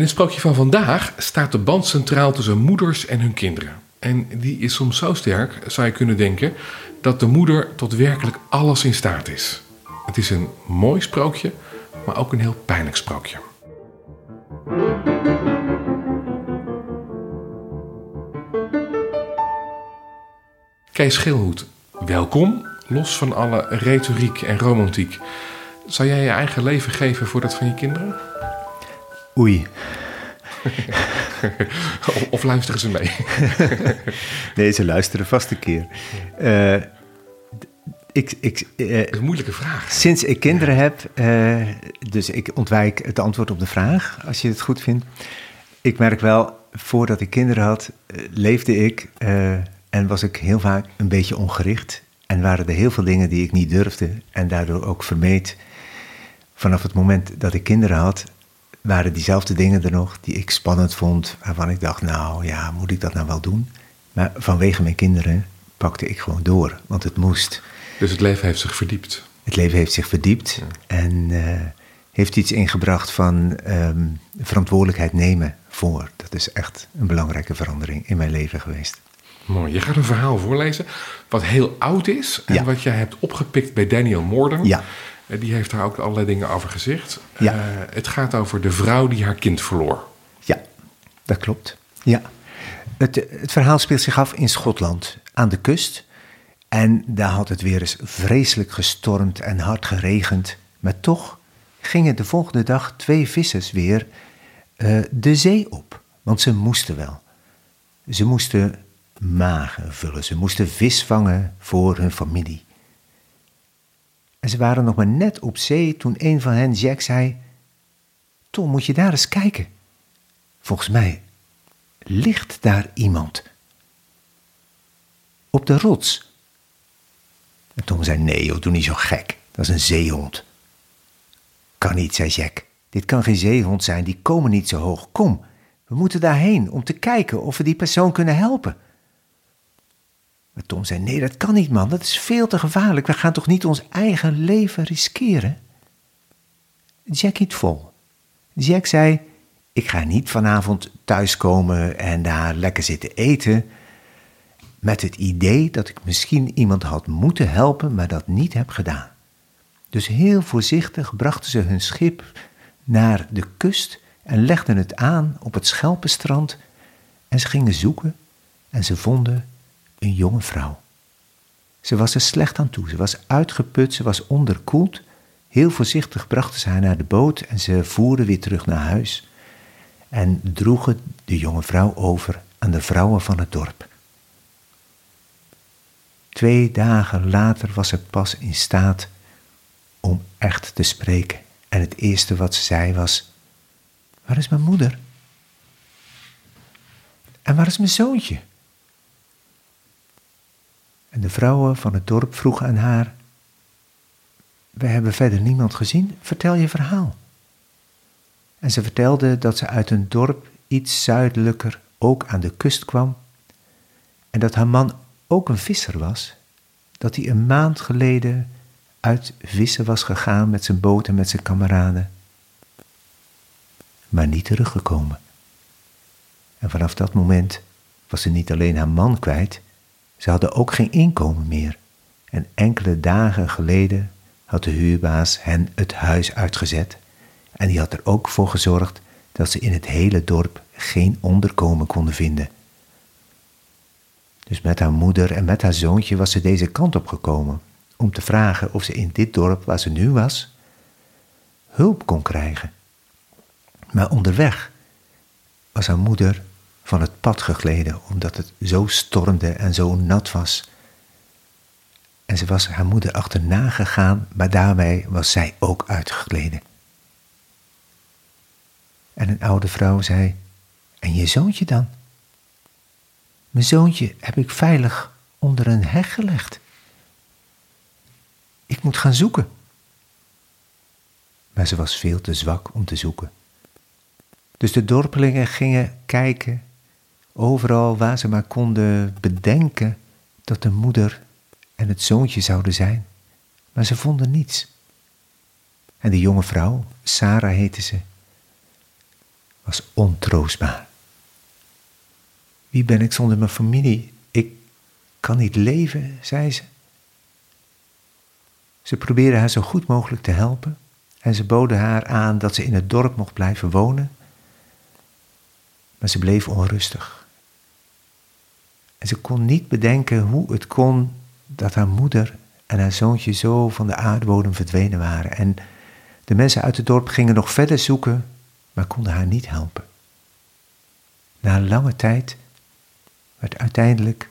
In het sprookje van vandaag staat de band centraal tussen moeders en hun kinderen. En die is soms zo sterk, zou je kunnen denken, dat de moeder tot werkelijk alles in staat is. Het is een mooi sprookje, maar ook een heel pijnlijk sprookje. Kees Schilhoed, welkom. Los van alle retoriek en romantiek. Zou jij je eigen leven geven voor dat van je kinderen? Oei. of luisteren ze mee? nee, ze luisteren vast een keer. Uh, ik, ik, uh, dat is een moeilijke vraag. Sinds ik kinderen heb, uh, dus ik ontwijk het antwoord op de vraag, als je het goed vindt. Ik merk wel, voordat ik kinderen had, leefde ik en was ik heel vaak een beetje ongericht. En waren er heel veel dingen die ik niet durfde en daardoor ook vermeed. Vanaf het moment dat ik kinderen had, waren diezelfde dingen er nog die ik spannend vond. Waarvan ik dacht, nou ja, moet ik dat nou wel doen? Maar vanwege mijn kinderen pakte ik gewoon door, want het moest. Dus het leven heeft zich verdiept? Het leven heeft zich verdiept en uh, heeft iets ingebracht van um, verantwoordelijkheid nemen voor. Dat is echt een belangrijke verandering in mijn leven geweest. Mooi. Je gaat een verhaal voorlezen wat heel oud is en wat jij hebt opgepikt bij Daniel Morden. Ja. Eh, die heeft daar ook allerlei dingen over gezegd. Ja. Uh, het gaat over de vrouw die haar kind verloor. Ja, dat klopt. Ja. Het, het verhaal speelt zich af in Schotland, aan de kust. En daar had het weer eens vreselijk gestormd en hard geregend. Maar toch gingen de volgende dag twee vissers weer uh, de zee op. Want ze moesten wel. Ze moesten magen vullen. Ze moesten vis vangen voor hun familie. En ze waren nog maar net op zee toen een van hen, Jack, zei: Tom, moet je daar eens kijken. Volgens mij ligt daar iemand. Op de rots. En Tom zei: Nee, joh, doe niet zo gek. Dat is een zeehond. Kan niet, zei Jack. Dit kan geen zeehond zijn, die komen niet zo hoog. Kom, we moeten daarheen om te kijken of we die persoon kunnen helpen. Maar Tom zei: Nee, dat kan niet, man. Dat is veel te gevaarlijk. We gaan toch niet ons eigen leven riskeren? Jack hield vol. Jack zei: Ik ga niet vanavond thuiskomen en daar lekker zitten eten. Met het idee dat ik misschien iemand had moeten helpen, maar dat niet heb gedaan. Dus heel voorzichtig brachten ze hun schip naar de kust en legden het aan op het Schelpenstrand. En ze gingen zoeken en ze vonden een jonge vrouw. Ze was er slecht aan toe, ze was uitgeput, ze was onderkoeld. Heel voorzichtig brachten ze haar naar de boot en ze voerden weer terug naar huis en droegen de jonge vrouw over aan de vrouwen van het dorp. Twee dagen later was ze pas in staat om echt te spreken. En het eerste wat ze zei was: Waar is mijn moeder? En waar is mijn zoontje? En de vrouwen van het dorp vroegen aan haar: We hebben verder niemand gezien, vertel je verhaal. En ze vertelde dat ze uit een dorp iets zuidelijker ook aan de kust kwam en dat haar man ook een visser was, dat hij een maand geleden uit vissen was gegaan met zijn boot en met zijn kameraden, maar niet teruggekomen. En vanaf dat moment was ze niet alleen haar man kwijt, ze hadden ook geen inkomen meer. En enkele dagen geleden had de huurbaas hen het huis uitgezet. En die had er ook voor gezorgd dat ze in het hele dorp geen onderkomen konden vinden. Dus met haar moeder en met haar zoontje was ze deze kant op gekomen om te vragen of ze in dit dorp waar ze nu was hulp kon krijgen. Maar onderweg was haar moeder van het pad gegleden omdat het zo stormde en zo nat was. En ze was haar moeder achterna gegaan, maar daarbij was zij ook uitgegleden. En een oude vrouw zei: En je zoontje dan? Mijn zoontje heb ik veilig onder een heg gelegd. Ik moet gaan zoeken. Maar ze was veel te zwak om te zoeken. Dus de dorpelingen gingen kijken Overal waar ze maar konden bedenken dat de moeder en het zoontje zouden zijn. Maar ze vonden niets. En de jonge vrouw, Sarah heette ze, was ontroostbaar. Wie ben ik zonder mijn familie? Ik kan niet leven, zei ze. Ze probeerden haar zo goed mogelijk te helpen en ze boden haar aan dat ze in het dorp mocht blijven wonen. Maar ze bleef onrustig. En ze kon niet bedenken hoe het kon dat haar moeder en haar zoontje zo van de aardbodem verdwenen waren. En de mensen uit het dorp gingen nog verder zoeken, maar konden haar niet helpen. Na lange tijd werd uiteindelijk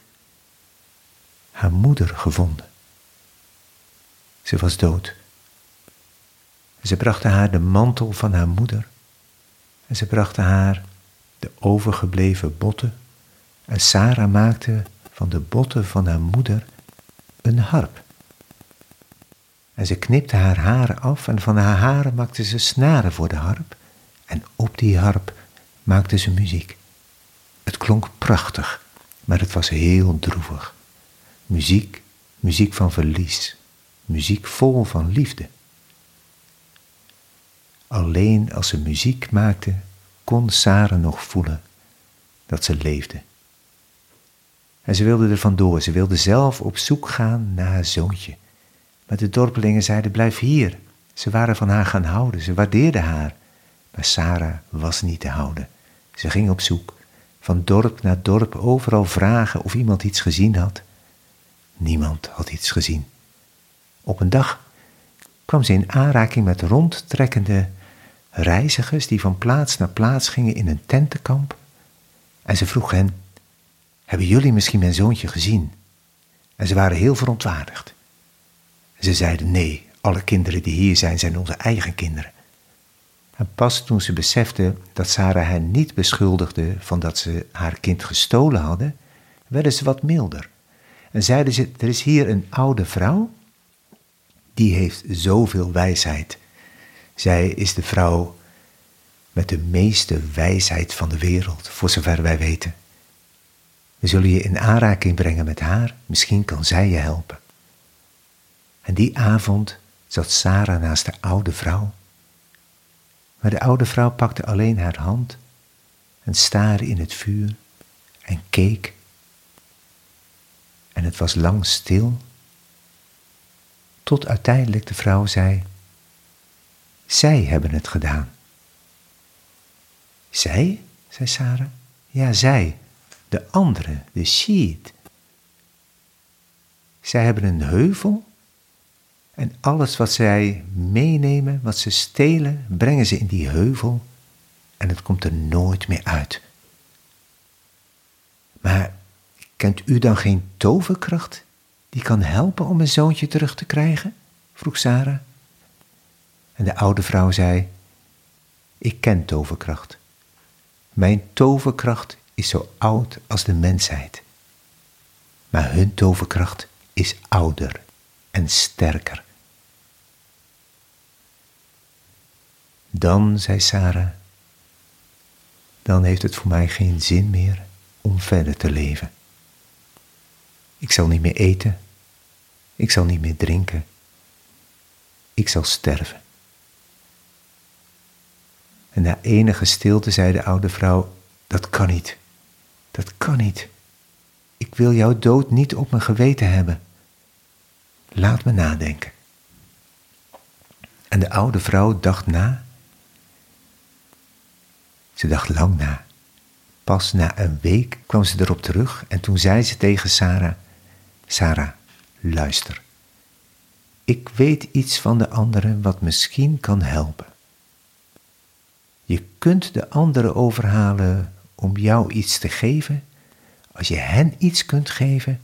haar moeder gevonden. Ze was dood. Ze brachten haar de mantel van haar moeder en ze brachten haar de overgebleven botten en Sarah maakte van de botten van haar moeder een harp. En ze knipte haar haren af en van haar haren maakte ze snaren voor de harp en op die harp maakte ze muziek. Het klonk prachtig, maar het was heel droevig. Muziek, muziek van verlies, muziek vol van liefde. Alleen als ze muziek maakte, kon Sarah nog voelen dat ze leefde. En ze wilde er vandoor, ze wilde zelf op zoek gaan naar haar zoontje. Maar de dorpelingen zeiden: Blijf hier. Ze waren van haar gaan houden, ze waardeerden haar. Maar Sarah was niet te houden. Ze ging op zoek, van dorp naar dorp, overal vragen of iemand iets gezien had. Niemand had iets gezien. Op een dag kwam ze in aanraking met rondtrekkende reizigers die van plaats naar plaats gingen in een tentenkamp. En ze vroeg hen: Hebben jullie misschien mijn zoontje gezien? En ze waren heel verontwaardigd. Ze zeiden: Nee, alle kinderen die hier zijn, zijn onze eigen kinderen. En pas toen ze besefte dat Sarah hen niet beschuldigde van dat ze haar kind gestolen hadden, werden ze wat milder. En zeiden ze: Er is hier een oude vrouw, die heeft zoveel wijsheid. Zij is de vrouw met de meeste wijsheid van de wereld, voor zover wij weten. We zullen je in aanraking brengen met haar, misschien kan zij je helpen. En die avond zat Sarah naast de oude vrouw. Maar de oude vrouw pakte alleen haar hand en staarde in het vuur en keek. En het was lang stil, tot uiteindelijk de vrouw zei, zij hebben het gedaan. Zij? zei Sarah. Ja, zij. De andere, de sheet. Zij hebben een heuvel en alles wat zij meenemen, wat ze stelen, brengen ze in die heuvel en het komt er nooit meer uit. Maar kent u dan geen toverkracht die kan helpen om een zoontje terug te krijgen? vroeg Sarah. En de oude vrouw zei: Ik ken toverkracht. Mijn toverkracht is zo oud als de mensheid. Maar hun toverkracht is ouder en sterker. Dan, zei Sarah, dan heeft het voor mij geen zin meer om verder te leven. Ik zal niet meer eten, ik zal niet meer drinken, ik zal sterven. En na enige stilte zei de oude vrouw: Dat kan niet, dat kan niet. Ik wil jouw dood niet op mijn geweten hebben. Laat me nadenken. En de oude vrouw dacht na ze dacht lang na. Pas na een week kwam ze erop terug en toen zei ze tegen Sarah: Sarah, luister. Ik weet iets van de anderen wat misschien kan helpen. Je kunt de anderen overhalen om jou iets te geven als je hen iets kunt geven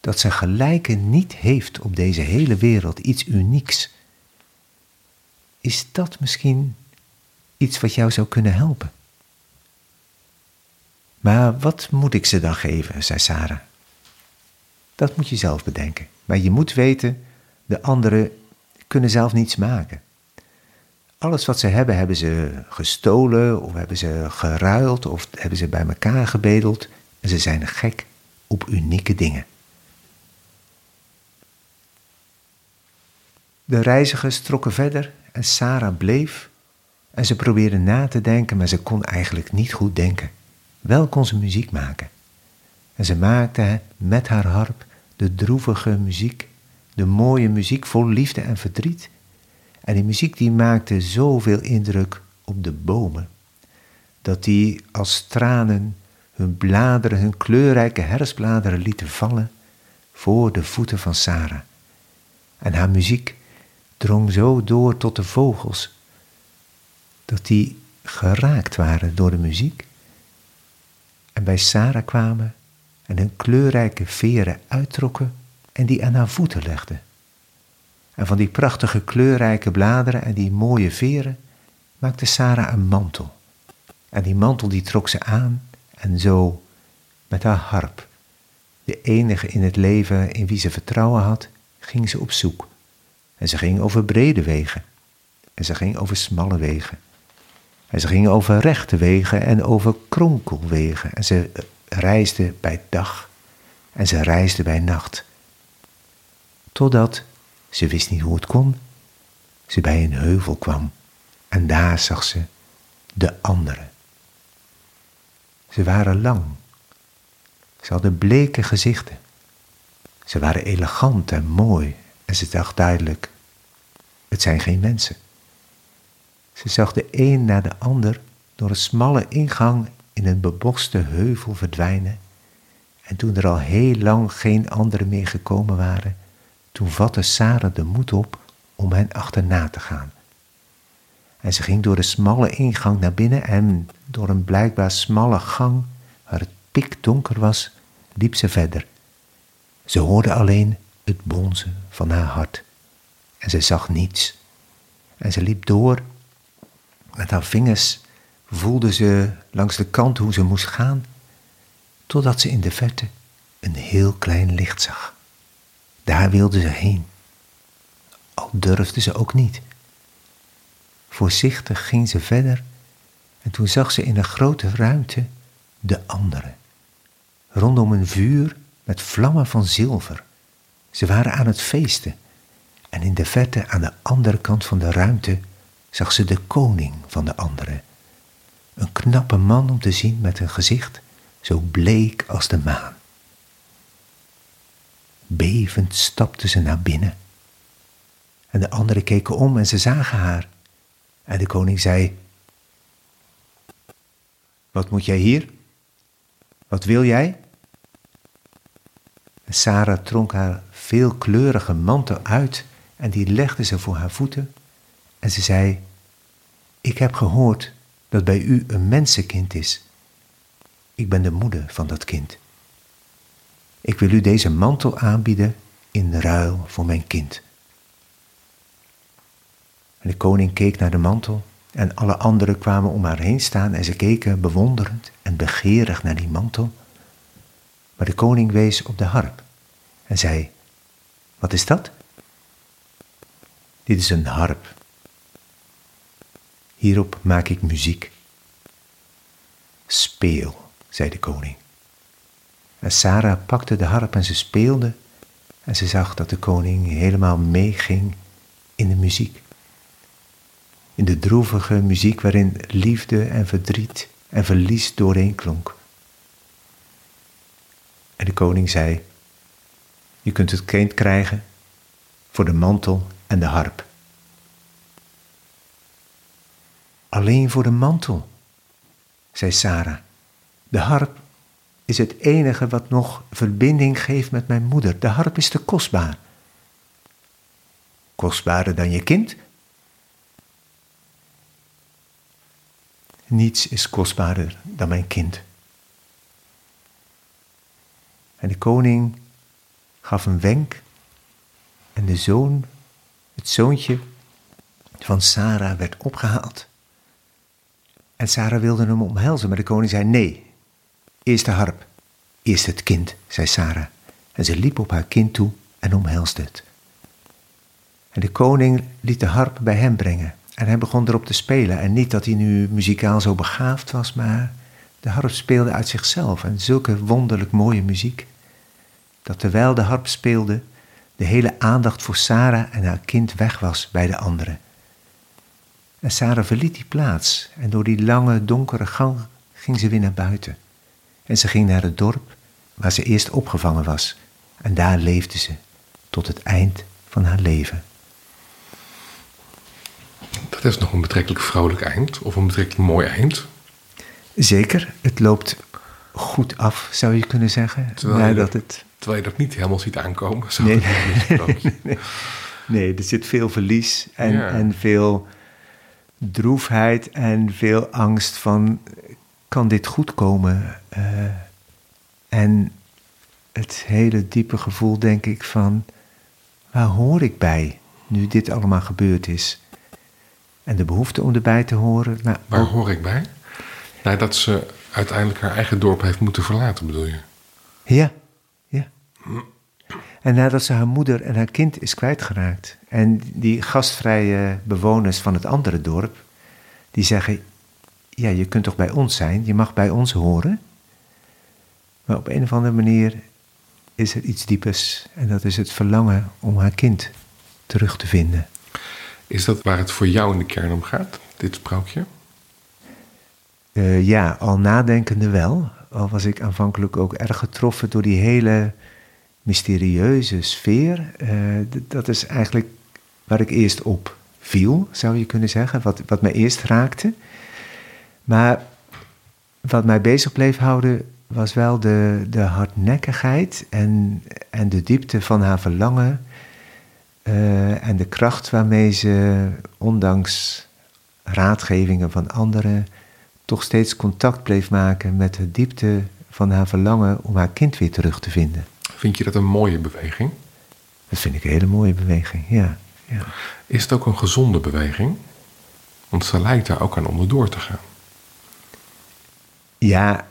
dat zijn gelijke niet heeft op deze hele wereld, iets unieks. Is dat misschien iets wat jou zou kunnen helpen. Maar wat moet ik ze dan geven, zei Sarah. Dat moet je zelf bedenken. Maar je moet weten, de anderen kunnen zelf niets maken. Alles wat ze hebben, hebben ze gestolen of hebben ze geruild of hebben ze bij elkaar gebedeld. En ze zijn gek op unieke dingen. De reizigers trokken verder en Sarah bleef En ze probeerde na te denken, maar ze kon eigenlijk niet goed denken. Wel kon ze muziek maken. En ze maakte met haar harp de droevige muziek, de mooie muziek vol liefde en verdriet. En die muziek die maakte zoveel indruk op de bomen, dat die als tranen hun bladeren, hun kleurrijke herfstbladeren lieten vallen voor de voeten van Sarah. En haar muziek drong zo door tot de vogels, dat die geraakt waren door de muziek en bij Sarah kwamen en hun kleurrijke veren uittrokken en die aan haar voeten legden. En van die prachtige kleurrijke bladeren en die mooie veren maakte Sarah een mantel. En die mantel die trok ze aan en zo met haar harp, de enige in het leven in wie ze vertrouwen had, ging ze op zoek. En ze ging over brede wegen en ze ging over smalle wegen. En ze ging over rechte wegen en over kronkelwegen. En ze reisde bij dag en ze reisde bij nacht. Totdat, ze wist niet hoe het kon, ze bij een heuvel kwam. En daar zag ze de anderen. Ze waren lang. Ze hadden bleke gezichten. Ze waren elegant en mooi en ze dacht duidelijk, het zijn geen mensen. Ze zag de een na de ander door een smalle ingang in een beboste heuvel verdwijnen. En toen er al heel lang geen anderen meer gekomen waren, toen vatte Sarah de moed op om hen achterna te gaan. En ze ging door de smalle ingang naar binnen en door een blijkbaar smalle gang, waar het pikdonker was, liep ze verder. Ze hoorde alleen het bonzen van haar hart. En ze zag niets. En ze liep door. Met haar vingers voelde ze langs de kant hoe ze moest gaan, totdat ze in de verte een heel klein licht zag. Daar wilde ze heen. Al durfde ze ook niet. Voorzichtig ging ze verder en toen zag ze in een grote ruimte de anderen. Rondom een vuur met vlammen van zilver. Ze waren aan het feesten en in de verte aan de andere kant van de ruimte zag ze de koning van de anderen. Een knappe man om te zien met een gezicht zo bleek als de maan. Bevend stapte ze naar binnen. En de anderen keken om en ze zagen haar. En de koning zei: Wat moet jij hier? Wat wil jij? En Sarah tronk haar veelkleurige mantel uit en die legde ze voor haar voeten. En ze zei: Ik heb gehoord dat bij u een mensenkind is. Ik ben de moeder van dat kind. Ik wil u deze mantel aanbieden in ruil voor mijn kind. De koning keek naar de mantel en alle anderen kwamen om haar heen staan en ze keken bewonderend en begeerig naar die mantel. Maar de koning wees op de harp en zei, wat is dat? Dit is een harp. Hierop maak ik muziek. Speel, zei de koning. En Sarah pakte de harp en ze speelde en ze zag dat de koning helemaal meeging in de muziek in de droevige muziek waarin liefde en verdriet en verlies dooreenklonk. En de koning zei, je kunt het kind krijgen voor de mantel en de harp. Alleen voor de mantel, zei Sarah. De harp is het enige wat nog verbinding geeft met mijn moeder. De harp is te kostbaar. Kostbaarder dan je kind? Niets is kostbaarder dan mijn kind. En de koning gaf een wenk en de zoon, het zoontje van Sarah werd opgehaald. En Sarah wilde hem omhelzen, maar de koning zei nee. Eerst de harp, eerst het kind, zei Sarah. En ze liep op haar kind toe en omhelsde het. En de koning liet de harp bij hem brengen. En hij begon erop te spelen. En niet dat hij nu muzikaal zo begaafd was, maar de harp speelde uit zichzelf. En zulke wonderlijk mooie muziek. Dat terwijl de harp speelde, de hele aandacht voor Sarah en haar kind weg was bij de anderen. En Sarah verliet die plaats en door die lange, donkere gang ging ze weer naar buiten. En ze ging naar het dorp waar ze eerst opgevangen was. En daar leefde ze tot het eind van haar leven. Dat is nog een betrekkelijk vrolijk eind, of een betrekkelijk mooi eind. Zeker, het loopt goed af, zou je kunnen zeggen. Terwijl je, dat het... terwijl je dat niet helemaal ziet aankomen. Zo Nee. nee. nee, nee, er zit veel verlies en, Ja. en veel droefheid en veel angst van, kan dit goed komen? Eh, en het hele diepe gevoel, denk ik, van, waar hoor ik bij nu dit allemaal gebeurd is? En de behoefte om erbij te horen, maar Waar ook- hoor ik bij? Nou, dat ze uiteindelijk haar eigen dorp heeft moeten verlaten, bedoel je? Ja, ja. En nadat ze haar moeder en haar kind is kwijtgeraakt. En die gastvrije bewoners van het andere dorp, die zeggen: Ja, je kunt toch bij ons zijn, je mag bij ons horen. Maar op een of andere manier is er iets diepers. En dat is het verlangen om haar kind terug te vinden. Is dat waar het voor jou in de kern om gaat, dit sprookje? Eh, ja, al nadenkende wel. Al was ik aanvankelijk ook erg getroffen door die hele mysterieuze sfeer. Eh, dat is eigenlijk waar ik eerst op viel, zou je kunnen zeggen. Wat, wat mij eerst raakte. Maar wat mij bezig bleef houden was wel de, de hardnekkigheid en, en de diepte van haar verlangen. eh, en de kracht waarmee ze, ondanks raadgevingen van anderen, toch steeds contact bleef maken met de diepte van haar verlangen om haar kind weer terug te vinden. Vind je dat een mooie beweging? Dat vind ik een hele mooie beweging, ja. ja. Is het ook een gezonde beweging? Want ze lijkt daar ook aan onderdoor te gaan. Ja,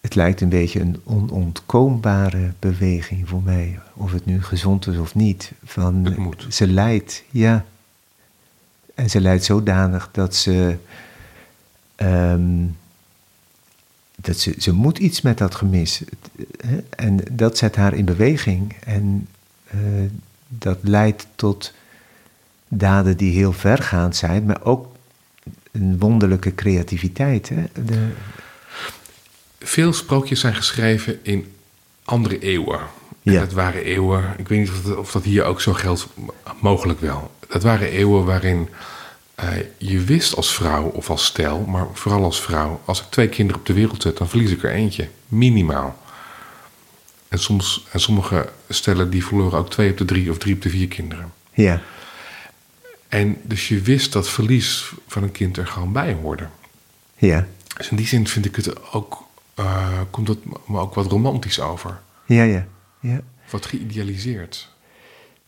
het lijkt een beetje een onontkoombare beweging voor mij. Of het nu gezond is of niet. Van. Ze lijdt, ja. En ze lijdt zodanig dat ze... ehm, dat ze, ze moet iets met dat gemis. En dat zet haar in beweging. En eh, dat leidt tot daden die heel vergaand zijn, maar ook een wonderlijke creativiteit. Hè? De, Veel sprookjes zijn geschreven in andere eeuwen. Ja. En dat waren eeuwen, ik weet niet of dat, of dat hier ook zo geldt, mogelijk wel. Dat waren eeuwen waarin eh, je wist als vrouw of als stel, maar vooral als vrouw, als ik twee kinderen op de wereld zet, dan verlies ik er eentje, minimaal. En, soms, en sommige stellen die verloren ook twee op de drie of drie op de vier kinderen. ja, En dus je wist dat verlies van een kind er gewoon bij hoorde. ja, Dus in die zin vind ik het ook, eh, komt het me ook wat romantisch over. ja, ja, ja. Wat geïdealiseerd.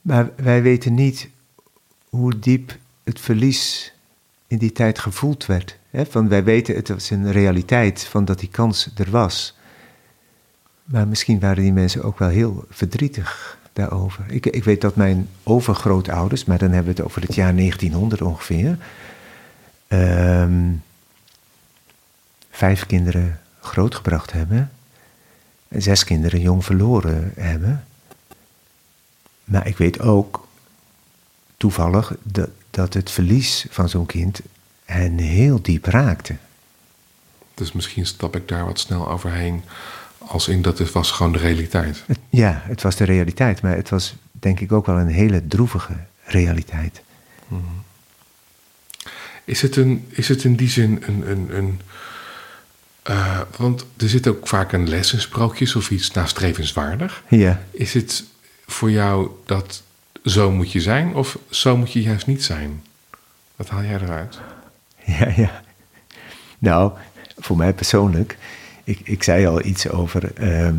Maar wij weten niet hoe diep het verlies in die tijd gevoeld werd. Hè? Van wij weten het was een realiteit van dat die kans er was. Maar misschien waren die mensen ook wel heel verdrietig daarover. Ik, ik weet dat mijn overgrootouders, maar dan hebben we het over het jaar 1900 ongeveer, ehm, vijf kinderen grootgebracht hebben en zes kinderen jong verloren hebben. Maar ik weet ook toevallig dat, dat het verlies van zo'n kind hen heel diep raakte. Dus misschien stap ik daar wat snel overheen. Als in dat het was gewoon de realiteit. Het- ja, het was de realiteit, maar het was denk ik ook wel een hele droevige realiteit. Is het, een, is het in die zin een. een, een eh, want er zit ook vaak een les in sprookjes of iets nastrevenswaardig. Ja, Is het voor jou dat zo moet je zijn of zo moet je juist niet zijn? Wat haal jij eruit? ja, ja. Nou, voor mij persoonlijk, ik, ik zei al iets over ehm,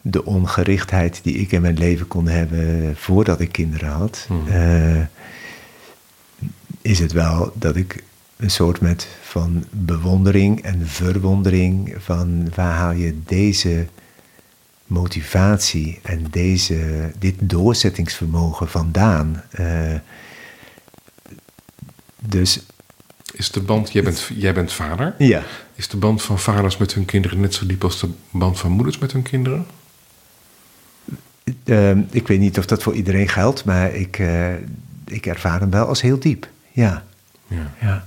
de ongerichtheid die ik in mijn leven kon hebben voordat ik kinderen had. Hmm. Eh, is het wel dat ik een soort met van bewondering en verwondering van waar haal je deze motivatie en deze, dit doorzettingsvermogen vandaan? Eh, dus Is de band, jij bent, jij bent vader. ja, Is de band van vaders met hun kinderen net zo diep als de band van moeders met hun kinderen? Ehm, ik weet niet of dat voor iedereen geldt, maar ik, eh, ik ervaar hem wel als heel diep. Ja, Ja. ja,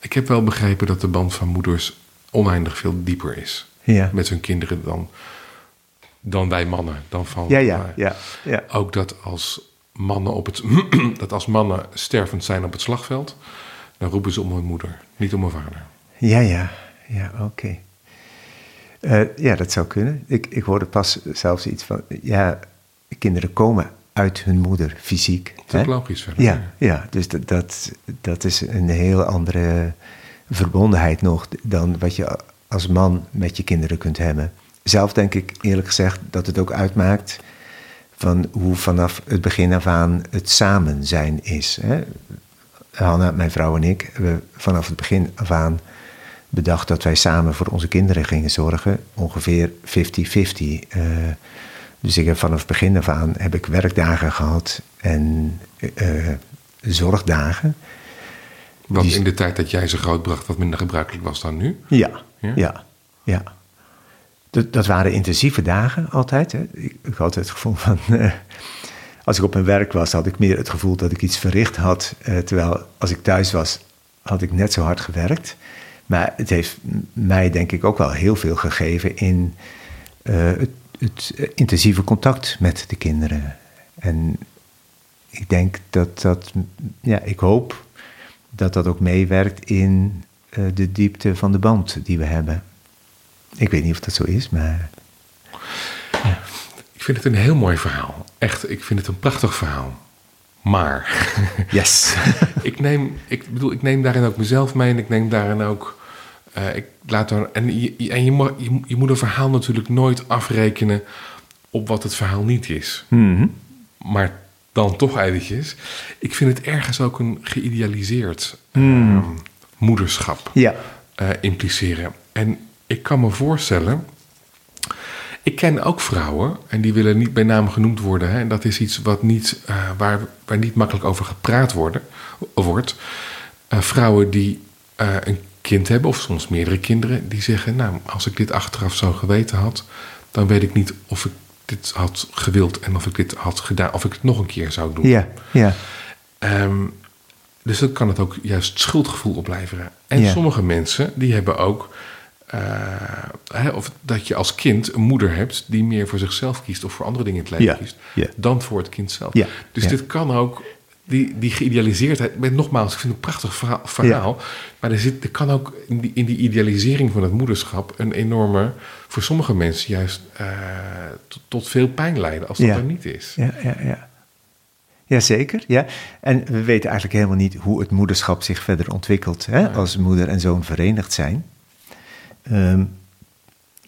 Ik heb wel begrepen dat de band van moeders oneindig veel dieper is ja. met hun kinderen dan, dan wij mannen. Dan van, Ja, ja, ja, ja. Ook dat als mannen op het dat als mannen stervend zijn op het slagveld, dan roepen ze om hun moeder, niet om hun vader. Ja, ja, ja, oké. Eh, ja, dat zou kunnen. Ik, ik hoorde pas zelfs iets van, ja, kinderen komen uit hun moeder fysiek. Dat is logisch verder. Ja, ja, dus dat, dat, dat is een heel andere verbondenheid nog dan wat je als man met je kinderen kunt hebben. Zelf denk ik eerlijk gezegd dat het ook uitmaakt van hoe vanaf het begin af aan het samen zijn is. Hè? Hanna, mijn vrouw en ik, hebben vanaf het begin af aan bedacht dat wij samen voor onze kinderen gingen zorgen. Ongeveer 50-50. Eh, dus ik heb vanaf het begin af aan heb ik werkdagen gehad en eh, zorgdagen. Wat Die- in de tijd dat jij ze grootbracht wat minder gebruikelijk was dan nu. Ja, Ja? ja, ja. Dat, dat waren intensieve dagen altijd. Hè. Ik, ik had het gevoel van. eh, als ik op mijn werk was, had ik meer het gevoel dat ik iets verricht had. terwijl als ik thuis was, had ik net zo hard gewerkt. Maar het heeft mij denk ik ook wel heel veel gegeven in eh, het, het eh, intensieve contact met de kinderen. En ik denk dat dat, ja, ik hoop dat dat ook meewerkt in eh, de diepte van de band die we hebben. Ik weet niet of dat zo is, maar Ik vind het een heel mooi verhaal. Echt, ik vind het een prachtig verhaal. Maar yes. ik neem, ik bedoel, ik neem daarin ook mezelf mee en ik neem daarin ook. eh, ik laat er, en je, en je, je, je moet een verhaal natuurlijk nooit afrekenen op wat het verhaal niet is. Mhm. Maar dan toch eventjes. Ik vind het ergens ook een geïdealiseerd eh, moederschap Ja, eh, impliceren. En ik kan me voorstellen. Ik ken ook vrouwen, en die willen niet bij naam genoemd worden. Hè, en dat is iets wat niet, eh, waar, waar niet makkelijk over gepraat worden, wordt. Eh, vrouwen die eh, een kind hebben, of soms meerdere kinderen, die zeggen: Nou, als ik dit achteraf zo geweten had, dan weet ik niet of ik dit had gewild en of ik dit had gedaan, of ik het nog een keer zou doen. ja, ja, Ehm, dus dat kan het ook juist schuldgevoel opleveren. En Ja. sommige mensen die hebben ook. Eh, of dat je als kind een moeder hebt die meer voor zichzelf kiest of voor andere dingen in het leven Ja, kiest ja. dan voor het kind zelf. Ja, Dus dit kan ook, die, die geïdealiseerdheid, met nogmaals, ik vind het een prachtig verhaal, verhaal maar er, zit, er kan ook in die, in die idealisering van het moederschap een enorme, voor sommige mensen juist eh, tot, tot veel pijn leiden als dat er niet is. ja, ja, ja. Jazeker, ja. En we weten eigenlijk helemaal niet hoe het moederschap zich verder ontwikkelt hè, als moeder en zoon verenigd zijn. Ehm,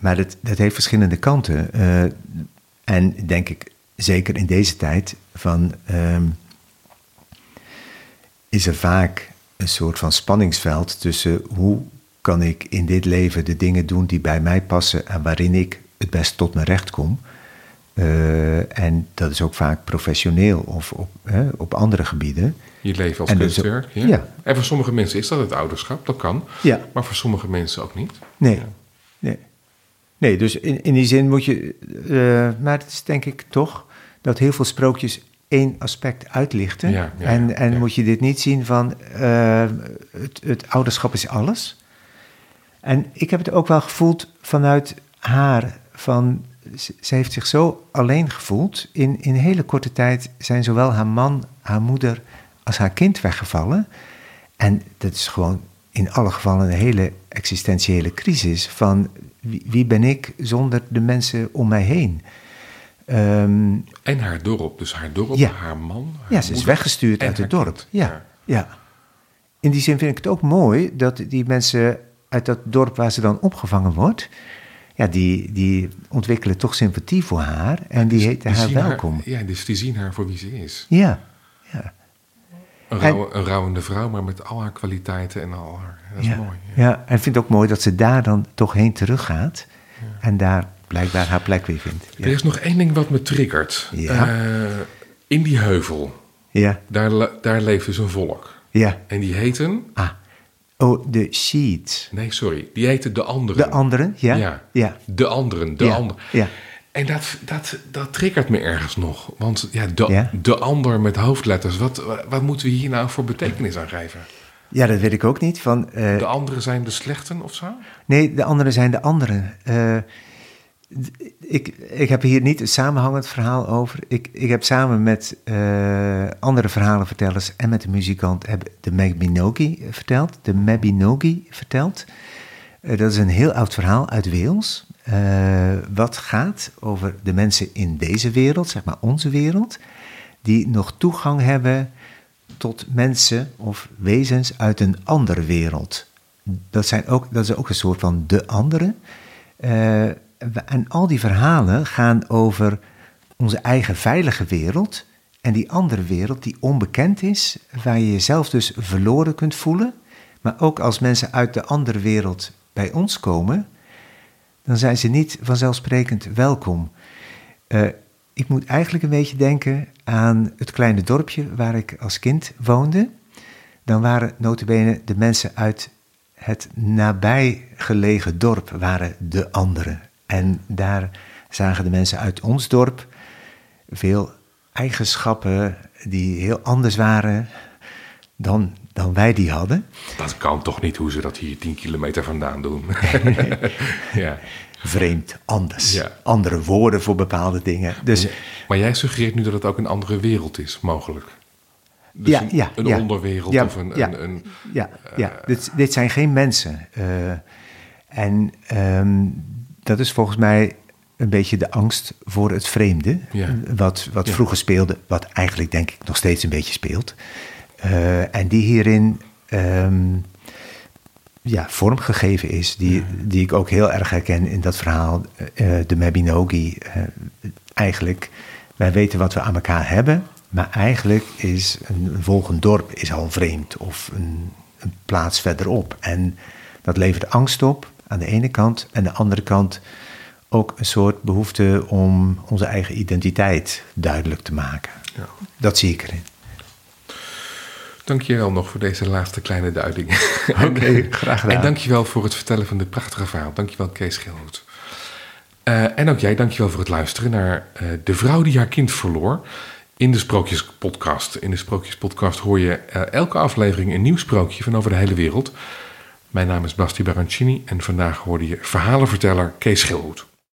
maar dat, dat heeft verschillende kanten. Eh, en denk ik, zeker in deze tijd, van, ehm, is er vaak een soort van spanningsveld tussen hoe kan ik in dit leven de dingen doen die bij mij passen en waarin ik het best tot mijn recht kom. Eh, en dat is ook vaak professioneel of op, hè, op andere gebieden. Je leven als dus- kunstwerk. Ja. ja. En voor sommige mensen is dat het ouderschap, dat kan. Ja. Maar voor sommige mensen ook niet. Nee, Ja. nee. Nee, dus in, in die zin moet je. eh, maar het is denk ik toch dat heel veel sprookjes één aspect uitlichten. Ja, ja, en en ja. moet je dit niet zien van. eh, het, het ouderschap is alles. En ik heb het ook wel gevoeld vanuit haar. Van, ze heeft zich zo alleen gevoeld. In, in hele korte tijd zijn zowel haar man, haar moeder als haar kind weggevallen. En dat is gewoon in alle gevallen een hele existentiële crisis. Van wie, wie ben ik zonder de mensen om mij heen? Ehm, En haar dorp. Dus haar dorp, Ja. haar man. haar ja, ze is weggestuurd uit het dorp. kind. Ja, ja. In die zin vind ik het ook mooi dat die mensen uit dat dorp waar ze dan opgevangen wordt, ja, die, die ontwikkelen toch sympathie voor haar en die Dus heten haar welkom. ja, dus die zien haar voor wie ze is. Ja, ja. Een, En- rouwe, een rouwende vrouw, maar met al haar kwaliteiten en al haar... Dat is ja. mooi. Ja, en ik vind het ook mooi dat ze daar dan toch heen teruggaat en daar blijkbaar haar plek weer vindt. Er Ja, is nog één ding wat me triggert. Ja. Eh, in die heuvel, ja, daar, daar leeft dus een volk. ja. En die heten... Ah, oh, de sheets. Nee, sorry. Die heten de anderen. De anderen, ja? Ja. Ja, De anderen, de ja. anderen. Ja. En dat, dat, dat triggert me ergens nog. Want ja, de, Ja? de ander met hoofdletters, wat, wat moeten we hier nou voor betekenis aan geven? Ja, dat weet ik ook niet. Van, eh, De anderen zijn de slechten of zo? Nee, de anderen zijn de anderen. Eh, d- ik, ik heb hier niet een samenhangend verhaal over. Ik, ik heb samen met eh, andere verhalenvertellers en met de muzikant de Mabinogi verteld. De Mabinogi verteld. Eh, dat is een heel oud verhaal uit Wales. eh, wat gaat over de mensen in deze wereld, zeg maar onze wereld, die nog toegang hebben tot mensen of wezens uit een andere wereld. Dat, zijn ook, dat is ook een soort van de andere. En al die verhalen gaan over onze eigen veilige wereld en die andere wereld die onbekend is, waar je jezelf dus verloren kunt voelen. Maar ook als mensen uit de andere wereld bij ons komen, dan zijn ze niet vanzelfsprekend welkom. Eh, ik moet eigenlijk een beetje denken aan het kleine dorpje waar ik als kind woonde. Dan waren notabene de mensen uit het nabijgelegen dorp waren de anderen. En daar zagen de mensen uit ons dorp veel eigenschappen die heel anders waren dan, dan wij die hadden. Dat kan toch niet hoe ze dat hier 10 kilometer vandaan doen? ja. Vreemd, anders. Ja. Andere woorden voor bepaalde dingen. Dus Maar jij suggereert nu dat het ook een andere wereld is, mogelijk. Dus ja, een, ja, een ja. onderwereld Ja, of een... ja. een, een Ja, ja. Dit, dit zijn geen mensen. Eh, en ehm, dat is volgens mij een beetje de angst voor het vreemde. Ja. Wat, wat Ja. vroeger speelde, wat eigenlijk denk ik nog steeds een beetje speelt. Eh, en die hierin ehm, ja, vormgegeven is, die, die ik ook heel erg herken in dat verhaal, eh, de Mabinogi. eh, eigenlijk, wij weten wat we aan elkaar hebben, maar eigenlijk is een, een volgend dorp is al vreemd of een, een plaats verderop. En dat levert angst op aan de ene kant, en aan de andere kant ook een soort behoefte om onze eigen identiteit duidelijk te maken. Ja. Dat zie ik erin. Dank je wel nog voor deze laatste kleine duiding. Oké, graag gedaan. En dank je wel voor het vertellen van dit prachtige verhaal. Dank je wel, Kees Schilhoed. Eh, en ook jij, dank je wel voor het luisteren naar eh, De vrouw die haar kind verloor in de Sprookjespodcast. In de Sprookjespodcast hoor je eh, elke aflevering een nieuw sprookje van over de hele wereld. Mijn naam is Basti Barancini en vandaag hoorde je verhalenverteller Kees Schilhoed.